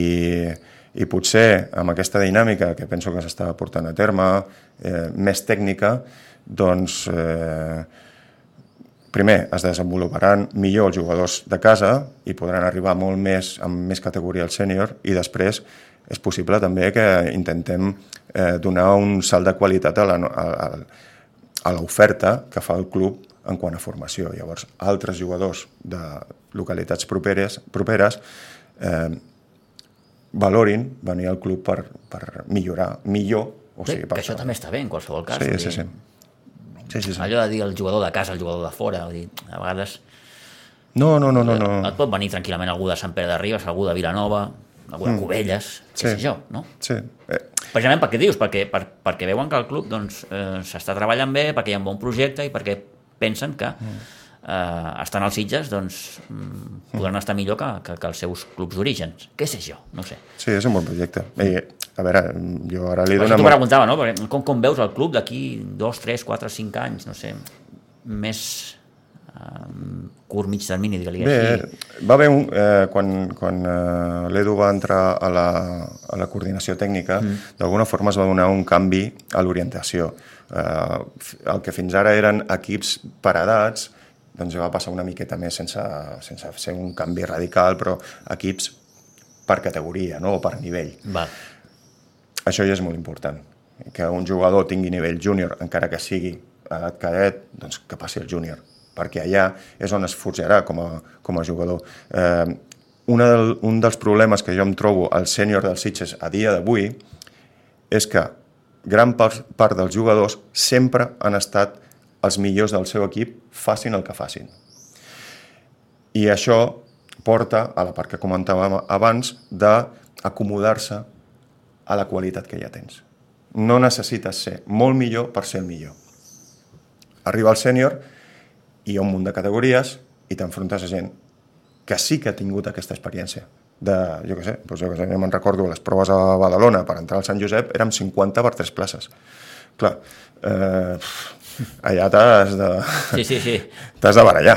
I potser amb aquesta dinàmica que penso que s'està portant a terme, eh, més tècnica, doncs eh, primer es desenvoluparan millor els jugadors de casa i podran arribar molt més amb més categoria al sènior i després és possible també que intentem eh, donar un salt de qualitat a l'oferta que fa el club en quant a formació. Llavors, altres jugadors de localitats properes, properes eh, valorin venir al club per, per millorar millor. O sigui, per que això també està bé en qualsevol cas. Sí, sí, sí. Sí, sí, sí. Allò de dir el jugador de casa, el jugador de fora, dir, a vegades... No, no, no, no, no. Et pot venir tranquil·lament algú de Sant Pere de Ribes, algú de Vilanova, algú de mm. Cubelles, sí. què sé jo, no? Sí. Eh. Precisament perquè dius, perquè, per, perquè veuen que el club doncs, eh, s'està treballant bé, perquè hi ha un bon projecte i perquè pensen que mm. eh, estan als Sitges, doncs mm, podran estar millor que, que, que els seus clubs d'orígens. Què sé jo? No sé. Sí, és un bon projecte. I, a veure, jo ara li dono... això t'ho preguntava, no? Perquè com, com veus el club d'aquí dos, tres, quatre, cinc anys, no sé, més eh, curt, mig termini, digue-li Bé, així. va haver un... Eh, quan quan eh, l'Edu va entrar a la, a la coordinació tècnica, mm. d'alguna forma es va donar un canvi a l'orientació. Eh, el que fins ara eren equips per edats, doncs va passar una miqueta més sense, sense ser un canvi radical, però equips per categoria no? o per nivell. Val. Això ja és molt important. Que un jugador tingui nivell júnior, encara que sigui edat cadet, doncs que passi el júnior, perquè allà és on es forjarà com a, com a jugador. Eh, una del, un dels problemes que jo em trobo al sènior dels Sitges a dia d'avui és que gran part, part dels jugadors sempre han estat els millors del seu equip, facin el que facin. I això porta a la part que comentàvem abans d'acomodar-se a la qualitat que ja tens. No necessites ser molt millor per ser el millor. Arriba al sènior i hi ha un munt de categories i t'enfrontes a gent que sí que ha tingut aquesta experiència de, jo què sé, doncs jo, què sé, me'n recordo les proves a Badalona per entrar al Sant Josep érem 50 per 3 places. Clar, eh, allà t'has de, Sí, sí, sí. t'has de barallar.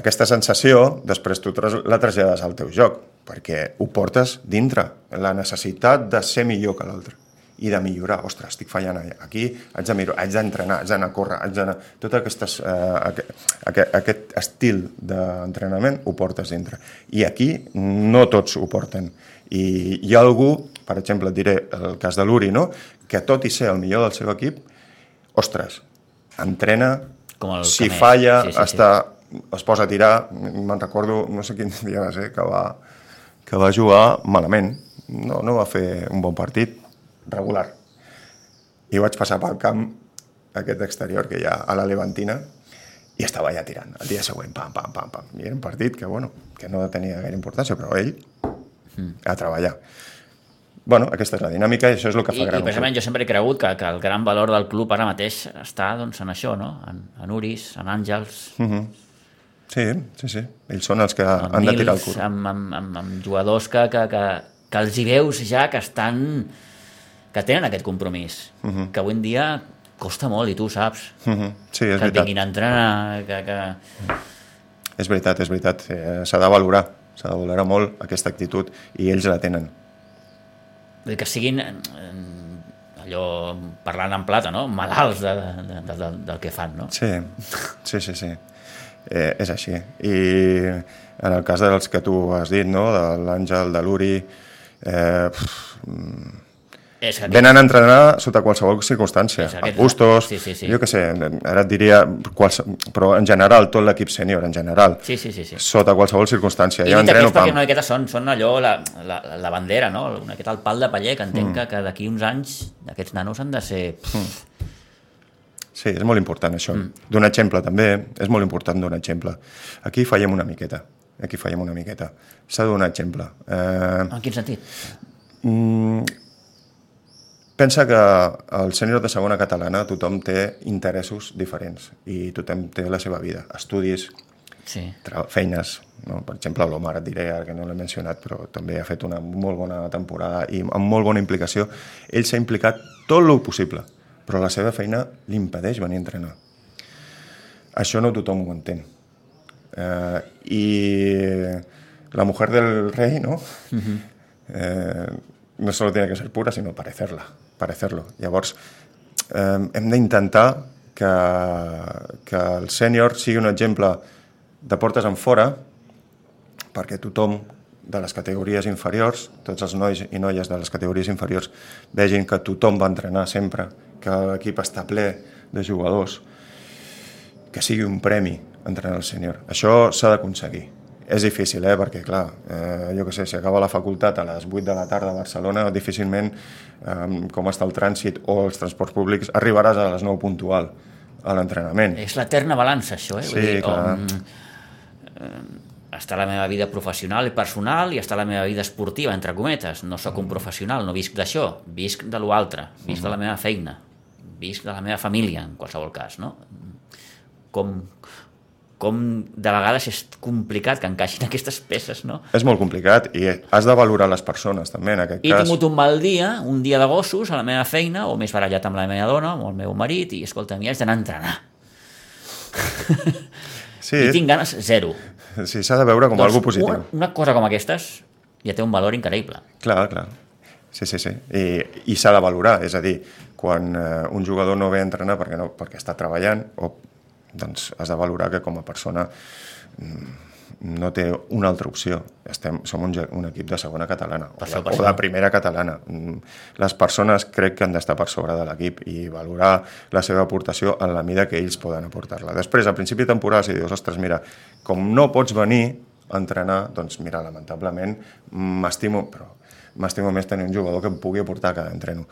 Aquesta sensació, després tu la trasllades al teu joc, perquè ho portes dintre, la necessitat de ser millor que l'altre i de millorar. Ostres, estic fallant. Aquí haig de millorar, haig d'entrenar, haig d'anar a córrer, haig d'anar... Tot aquestes, eh, aquest, aquest, aquest estil d'entrenament ho portes dintre. I aquí no tots ho porten. I hi ha algú, per exemple, et diré el cas de l'Uri, no? que tot i ser el millor del seu equip, ostres, entrena, Com el si Camer. falla, Sí, sí, sí. està, es posa a tirar, me'n recordo, no sé quin dia va ser, que va, que va jugar malament, no, no va fer un bon partit, regular. I vaig passar pel camp, aquest exterior que hi ha a la Levantina, i estava allà tirant. El dia següent, pam, pam, pam, pam. I era un partit que, bueno, que no tenia gaire importància, però ell a treballar. Bueno, aquesta és la dinàmica i això és el que I, fa i gran. un precisament jo sempre he cregut que, que el gran valor del club ara mateix està doncs, en això, no? En, en Uris, en Àngels, Sí, sí, sí. Ells són els que en han de tirar el curt. amb, amb, amb, amb jugadors que, que, que, que els hi veus ja que estan que tenen aquest compromís, que avui en dia costa molt, i tu ho saps, Mhm. Sí, és que et veritat. vinguin a entrenar, que, que... És veritat, és veritat. Eh, S'ha de valorar, s'ha de valorar molt aquesta actitud i ells la tenen. Vull dir que siguin eh, allò, parlant en plata, no? malalts de, de, de, de, del que fan, no? Sí, sí, sí, sí. Eh, és així. I en el cas dels que tu has dit, no? de l'Àngel, de l'Uri, eh, pff, És que venen a entrenar sota qualsevol circumstància. A aquest- Bustos, sí, sí, sí. jo què sé, ara et diria, quals, però en general, tot l'equip sènior, en general, Sí, sí, sí. sí. sota qualsevol circumstància. I Jo entreno, perquè pam. no aquestes són, són allò, la, la, la bandera, no? Una, aquest el pal de paller, que entenc que, que d'aquí uns anys aquests nanos han de ser... Pff, Sí, és molt important això. Mm. Donar exemple també, és molt important donar exemple. Aquí fallem una miqueta, aquí fallem una miqueta. S'ha de donar exemple. Eh, en quin sentit? mm, pensa que al sènior de segona catalana tothom té interessos diferents i tothom té la seva vida, estudis, Sí. feines. No? Per exemple, l'Omar et diré, que no l'he mencionat, però també ha fet una molt bona temporada i amb molt bona implicació. Ell s'ha implicat tot el possible, però la seva feina li impedeix venir a entrenar. Això no tothom ho entén. Eh, I la mujer del rei, ¿no? eh, no solo tiene que ser pura, sino parecerla, parecerlo. Llavors, eh, hem d'intentar que, que el sènior sigui un exemple de portes en fora perquè tothom de les categories inferiors, tots els nois i noies de les categories inferiors, vegin que tothom va entrenar sempre, que l'equip està ple de jugadors, que sigui un premi entrenar al sènior. Això s'ha d'aconseguir. És difícil, eh? perquè, clar, eh, jo que sé, si acaba la facultat a les 8 de la tarda a Barcelona, difícilment, eh, com està el trànsit o els transports públics, arribaràs a les 9 puntual a l'entrenament. És l'eterna balança, això, eh? Sí, clar. On, eh, està la meva vida professional i personal i està la meva vida esportiva, entre cometes. No sóc un professional, no visc d'això, visc de l'altre, visc de la meva feina, visc de la meva família, en qualsevol cas, no? Com, com de vegades és complicat que encaixin aquestes peces, no? És molt complicat i has de valorar les persones també en aquest I he cas. tingut un mal dia, un dia de gossos a la meva feina, o més barallat amb la meva dona, o el meu marit, i escolta, mi haig d'anar a entrenar. Sí, I tinc ganes zero. sí s'ha de veure com algo positiu. Una, una cosa com aquestes ja té un valor increïble. Clar, clar. Sí, sí, sí. I, i s'ha de valorar, és a dir, quan eh, un jugador no ve a entrenar perquè, no, perquè està treballant, o, doncs has de valorar que com a persona mm, no té una altra opció. Estem, som un, un equip de segona catalana, o de, o de primera catalana. Mm, Les persones crec que han d'estar per sobre de l'equip i valorar la seva aportació en la mida que ells poden aportar-la. Després, a principi de temporada, si dius, ostres, mira, com no pots venir a entrenar, doncs mira, lamentablement m'estimo, però m'estimo més tenir un jugador que em pugui aportar cada entreno.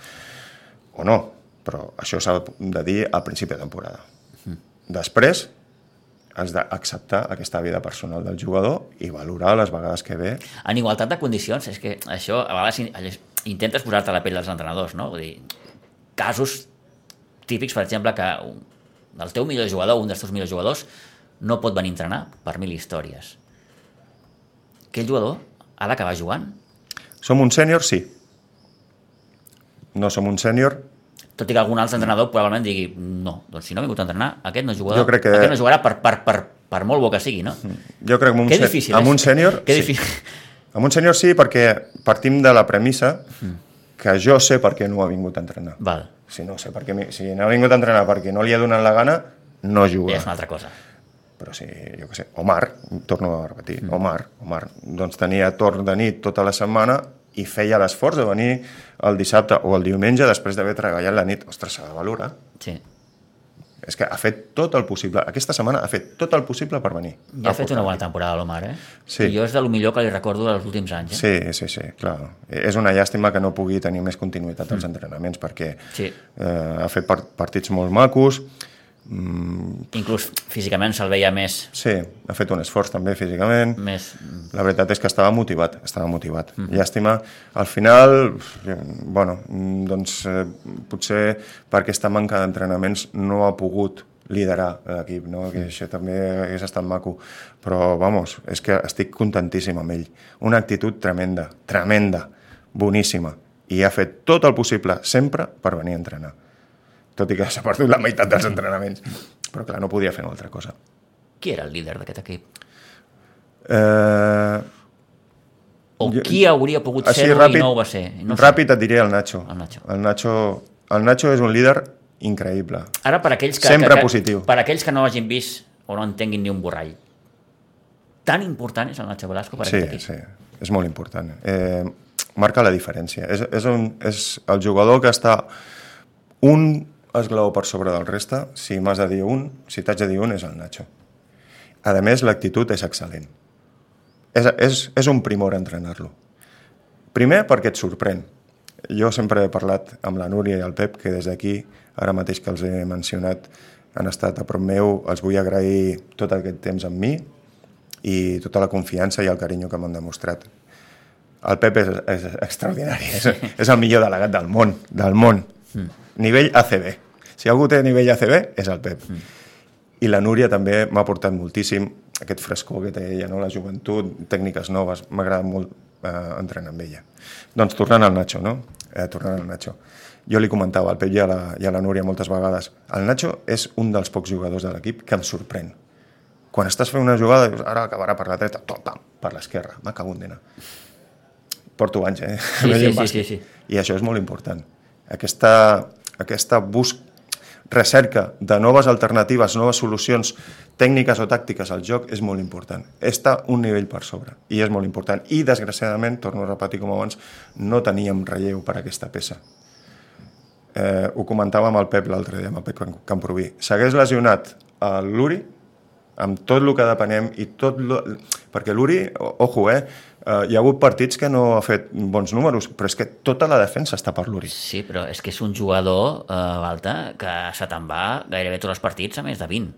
O no, però això s'ha de dir al principi de temporada. Després, has d'acceptar aquesta vida personal del jugador i valorar les vegades que ve. En igualtat de condicions, és que això a vegades in- intentes posar-te a la pell dels entrenadors, no? Vull dir, casos típics, per exemple, que un, el teu millor jugador, un dels teus millors jugadors, no pot venir a entrenar per mil històries. Aquell jugador ha d'acabar jugant, Som un sènior? Sí. No som un sènior? tot i que algun altre entrenador probablement digui no, doncs si no ha vingut a entrenar, aquest no jugarà, Jo crec que- aquest no jugarà per, per, per, per molt bo que sigui, no? Jo crec que amb un, Que difícil, amb un sènior... Que sí. difícil. Amb un sènior sí, perquè partim de la premissa que jo sé per què no ha vingut a entrenar. Val, Si no sé per què, si no ha vingut a entrenar perquè no li ha donat la gana, no juga. és una altra cosa. Però si, jo què sé, Omar, torno a repetir, Omar, Omar, doncs tenia torn de nit tota la setmana i feia l'esforç de venir el dissabte o el diumenge després d'haver treballat la nit. Ostres, s'ha de valorar. Sí. És que ha fet tot el possible. Aquesta setmana ha fet tot el possible per venir. Ja ha fet una bona temporada l'Omar, eh? Sí. I jo és de lo millor que li recordo dels últims anys, eh? Sí, sí, sí, clar. És una llàstima que no pugui tenir més continuïtat als entrenaments perquè Sí. eh, ha fet part partits molt macos, Inclús físicament se'l veia més, sí, ha fet un esforç també físicament, més... la veritat és que estava motivat, estava motivat. Llàstima, al final, bueno, mm, doncs eh, potser per aquesta manca d'entrenaments no ha pogut liderar l'equip, no? que això també hagués estat maco, però vamos, és que estic contentíssim amb ell. Una actitud tremenda, tremenda, boníssima, i ha fet tot el possible sempre per venir a entrenar. Tot i que s'ha perdut la meitat dels entrenaments. Però clar, no podia fer una altra cosa. Qui era el líder d'aquest equip? Eh, O Jo- qui hauria pogut Així ser-ho ràpid, i no ho va ser? No ho sé. ràpid et diré el Nacho. El Nacho. El Nacho, el Nacho és un líder increïble. Ara, per aquells que, Sempre que, que, positiu. Per aquells que no hagin vist o no entenguin ni un borrall, tan important és el Nacho Velasco per Sí, aquest equip? sí, és molt important. Eh, marca la diferència. És, és, un, és el jugador que està un esglaó per sobre del reste. Si m'has de dir un, si t'haig de dir un, és el Nacho. A més, l'actitud és excel·lent. És, és, és un primor entrenar-lo. Primer, perquè et sorprèn. Jo sempre he parlat amb la Núria i el Pep, que des d'aquí, ara mateix que els he mencionat, han estat a prop meu, els vull agrair tot aquest temps amb mi i tota la confiança i el carinyo que m'han demostrat. El Pep és, és extraordinari, és, és el millor delegat del món, del món. Mm. Nivell ACB. Si algú té nivell ACB, és el Pep. Mm. I la Núria també m'ha aportat moltíssim aquest frescor que té ella, no? la joventut, tècniques noves, m'agrada molt eh, entrenar amb ella. Doncs tornant al Nacho, no? Eh, tornant al Nacho. Jo li comentava al Pep i a, la, i a la Núria moltes vegades, el Nacho és un dels pocs jugadors de l'equip que em sorprèn. Quan estàs fent una jugada, dius, ara acabarà per la dreta, tot, pam, per l'esquerra, me cago en dena. Porto anys, eh? Sí, sí, sí, sí, sí. I això és molt important. Aquesta, aquesta bus recerca de noves alternatives, noves solucions tècniques o tàctiques al joc és molt important. Està un nivell per sobre i és molt important. I, desgraciadament, torno a repetir com abans, no teníem relleu per a aquesta peça. Eh, ho comentàvem el Pep l'altre dia, amb el Pep Camproví. S'hagués lesionat el Luri, amb tot el que depenem i tot lo... perquè l'Uri, ojo, eh, eh, hi ha hagut partits que no ha fet bons números, però és que tota la defensa està per l'Uri. Sí, però és que és un jugador, eh, Balta, que se te'n va gairebé tots els partits a més de 20.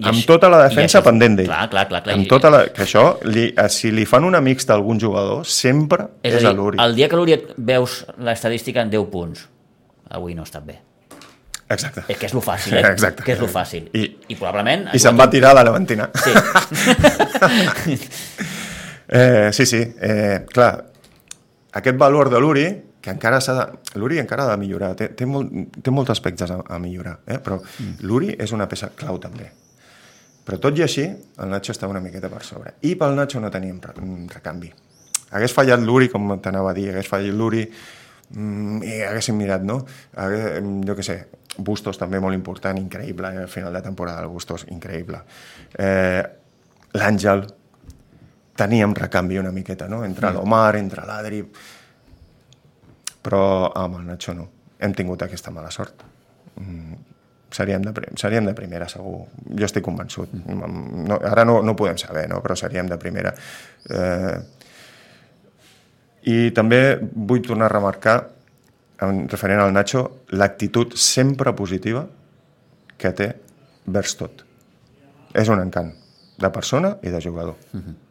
I amb això- tota la defensa això- pendent d'ell. Clar, clar, clar. clar. Amb I- tota la... Que això, li, eh, si li fan una mixta a algun jugador, sempre és, És és a a dir, l'Uri. el dia que l'Uri veus l'estadística en 10 punts, avui no ha estat bé. Exacte. Eh, que és lo fàcil, eh? Exacte. Que és lo fàcil. I, I probablement... i se'n va tirar a la Levantina. Sí. Eh, sí, sí. Eh, clar, aquest valor de l'Uri, que encara s'ha de... L'Uri encara ha de millorar, té, té, molt, té molts aspectes a, a millorar, eh? però mm. l'Uri és una peça clau també. Però tot i així, el Nacho estava una miqueta per sobre. I pel Nacho no teníem re, recanvi. Hagués fallat l'Uri, com t'anava a dir, hagués fallat l'Uri, mm, i haguéssim mirat, no? Hagués, jo què sé, Bustos també molt important, increïble, eh? al final de temporada el Bustos, increïble. Eh, L'Àngel, teníem recanvi una miqueta, no? Entre mm. l'Omar, entre l'Adri... Però amb el Nacho no. Hem tingut aquesta mala sort. Mm, seríem de, seríem de primera, segur. Jo estic convençut. Mm. No, ara no, no ho podem saber, no? però seríem de primera. Eh, I també vull tornar a remarcar, en referent al Nacho, l'actitud sempre positiva que té vers tot. És un encant de persona i de jugador. Mm -hmm.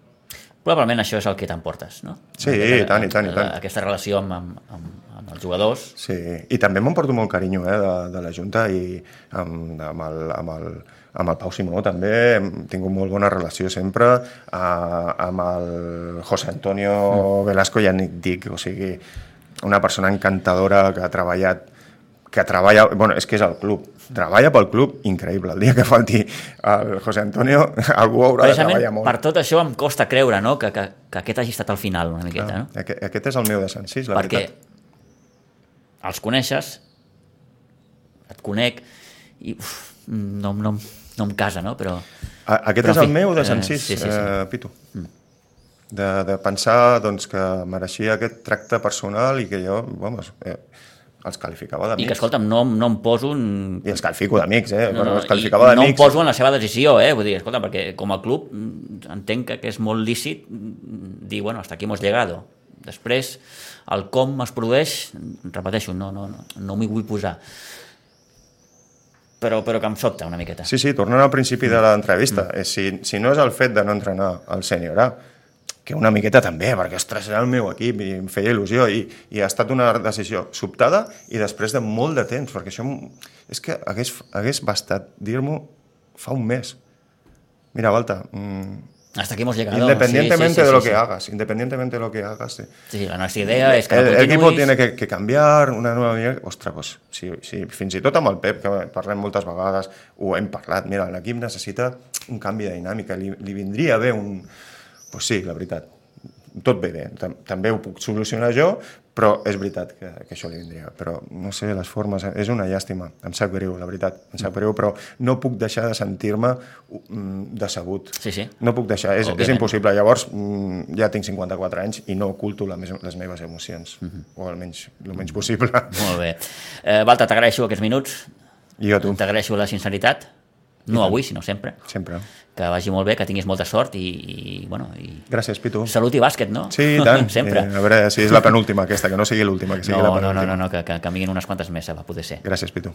Probablement això és el que t'emportes, no? Sí, i tant, i tant, i tant. Aquesta relació amb, amb, amb, amb els jugadors. Sí, i també m'emporto molt carinyo eh, de, de la Junta i amb, amb, el, amb, el, amb el Pau Simó també hem tingut molt bona relació sempre a, amb el José Antonio mm. Velasco ja n'hi dic, o sigui, una persona encantadora que ha treballat que treballa, bueno, és que és el club, treballa pel club, increïble. El dia que falti el José Antonio, algú haurà de treballar molt. per tot això em costa creure no? que, que, que aquest hagi estat al final una miqueta. Ah, no? Aquest, aquest és el meu de Sant Cis, la Perquè veritat. els coneixes, et conec, i uf, no, no, no em casa, no? Però, A, aquest però, és el fi, meu de Sant eh, sí, sí, sí. eh, Pitu. De, de pensar doncs, que mereixia aquest tracte personal i que jo, vamos, eh, els qualificava I que, d'amics. escolta'm, no, no em poso... En... I els qualifico d'amics, eh? No, no, els qualificava i no em d'amics. poso en la seva decisió, eh? Vull dir, escolta, perquè com a club mm, entenc que, que és molt lícit mm, dir, bueno, hasta aquí hemos llegado. Després, el com es produeix, repeteixo, no, no, no, no m'hi vull posar. Però, però que em sobta una miqueta. Sí, sí, tornant al principi de l'entrevista, mm. si, si no és el fet de no entrenar al sènior A, que una miqueta també, perquè ostres, era el meu equip i em feia il·lusió i, i ha estat una decisió sobtada i després de molt de temps, perquè això és que hagués, hagués bastat dir-m'ho fa un mes. Mira, Balta, mm, Hasta aquí hemos llegado. independientemente Sí, sí, sí, de lo sí, que sí. hagas, independientemente de lo que hagas, sí. Sí, la nostra idea és que el, el equipo tiene que, que cambiar, una nova manera... Ostres, pues, sí, sí, fins i tot amb el Pep, que parlem moltes vegades, ho hem parlat, mira, l'equip necessita un canvi de dinàmica, li, li vindria bé un... Pues sí, la veritat, tot ve bé, Tam- també ho puc solucionar jo, però és veritat que, que això li vindria. Però, no sé, les formes, és una llàstima, em sap greu, la veritat, em sap greu, però no puc deixar de sentir-me mm, decebut. Sí, sí. No puc deixar, és, és impossible. Llavors, mm, ja tinc 54 anys i no oculto la mes, les meves emocions, Mhm. o almenys el menys possible. Molt bé. Eh, Balta, t'agraeixo aquests minuts, I jo a tu, t'agraeixo la sinceritat, no avui, sinó sempre. sempre. Que vagi molt bé, que tinguis molta sort i, i bueno, i Gràcies, Pitu. salut i bàsquet, no? Sí, i tant. sempre. Eh, a veure si és la penúltima aquesta, que no sigui l'última, que sigui no, la no, penúltima. no, no, no, que, que, que vinguin unes quantes més, eh, va poder ser. Gràcies, Pitu.